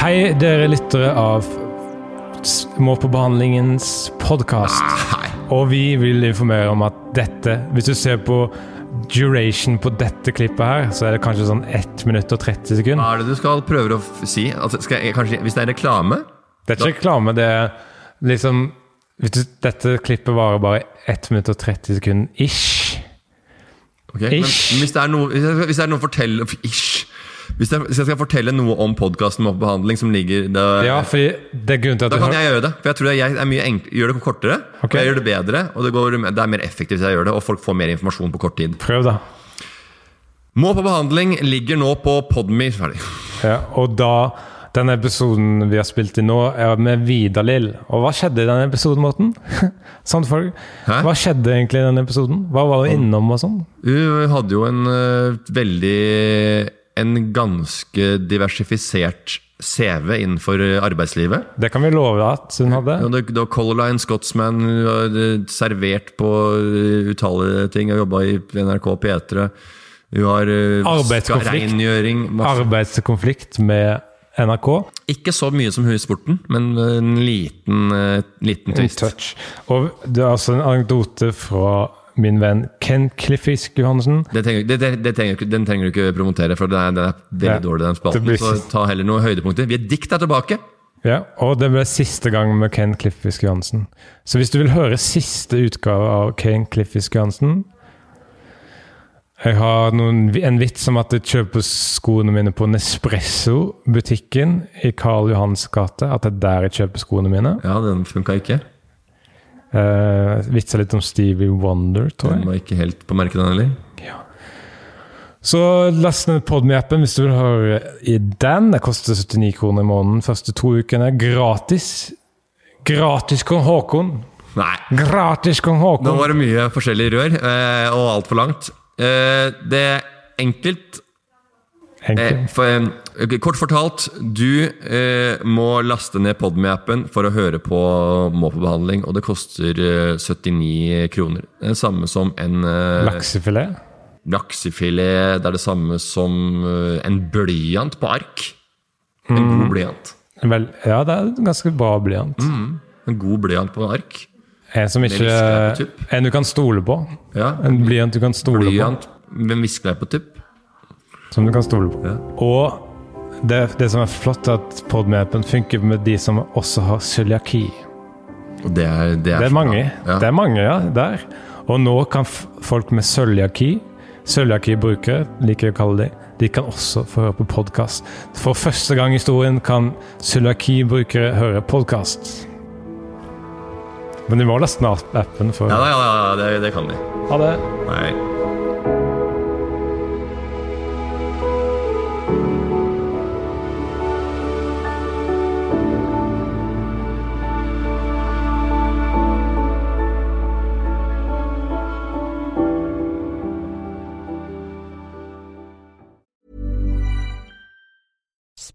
Hei, dere lyttere av Må på behandlingens podkast. Og vi vil informere om at dette Hvis du ser på duration på dette klippet her, så er det kanskje sånn 1 minutt og 30 sekunder. Hva er det du skal prøve å si? Altså, skal jeg, kanskje, hvis det er reklame Det er ikke reklame, det er liksom hvis du, Dette klippet varer bare 1 minutt og 30 sekunder ish. ok, men Ish. Hvis det er noe, hvis det- er noe å fortelle Ish. Hvis, jeg, hvis jeg skal fortelle noe om podkasten Må på behandling som ligger da, Ja, fordi det er til at Da kan jeg gjøre det. For jeg tror jeg er mye enkl, gjør det kortere. okay. Jeg gjør det bedre, og det, går, det er mer effektivt hvis jeg gjør det. Og folk får mer informasjon på kort tid. Prøv, da. Må på behandling ligger nå på Podme. Ja, og da Den episoden vi har spilt i nå, er med Vidar-Lill. Og hva skjedde i den episoden, Morten? sånn for, Hæ? hva skjedde egentlig i den episoden? Hva var hun innom og sånn? Hun hadde jo en uh, veldig En ganske diversifisert CV innenfor øh, arbeidslivet. Det kan vi love at hun hadde. Ja, var Color Line, Scotsman, øh, servert på øh, utallige ting. Har jobba i NRK P3. Hun har rengjøring. Arbeidskonflikt med NRK. Ikke så mye som hun i sporten, men en liten, liten twist. En touch. Og det er altså en anekdote fra min venn Ken Cliffisk Johansen. Det trenger, det, det, det trenger, den trenger du ikke promotere, for den er, den er veldig Ja, dårlig, den spalten. blir Så ta heller noen høydepunkter. Vi er dikt er tilbake! Ja, og det ble siste gang med Ken Cliffisk Johansen. Så hvis du vil høre siste utgave av Ken Cliffisk Johansen Jeg har noen, en vits om at jeg kjøper skoene mine på Nespresso-butikken i Karl Johans gate. At det er der jeg kjøper skoene mine. Ja, den funka ikke. Uh, Vitsa litt om Stevie Wonder, tror Den var ikke helt på merket, den heller. Ja. Så last ned Podme-appen hvis du vil høre i den. Det koster 79 kroner i måneden første to ukene. Gratis. Gratis kong Håkon. Nei. Gratis kong Håkon! Nå var det mye forskjellige rør, eh, og altfor langt. Eh, det er enkelt eh, for, okay, Kort fortalt, du eh, må laste ned Podme-appen for å høre på Må på behandling, og det koster eh, 79 kroner. Det er det samme som en eh, Laksefilet. laksefilet. Det er det samme som eh, en blyant på ark. En Mm. god blyant. Vel, ja, det er en ganske bra blyant. En god blyant på ark. En som ikke En du kan stole på. Ja, En blyant du kan stole Blyant med en viskeleip på tupp. Som du kan stole på. Ja. Og det, det som er flott, er at Podmapen funker med de som også har cøliaki. Og det er, det er, Det er mange. Ja. Det er mange, ja, der. Og nå kan f folk med cøliaki, cøliaki-brukere, liker jeg å kalle de, de kan også få høre på podkast. For første gang i historien kan cøliaki-brukere høre podkast. Men de må laste ned appen for Ja, ja, ja, ja det, det kan de. Ha det. Nei. Thank you.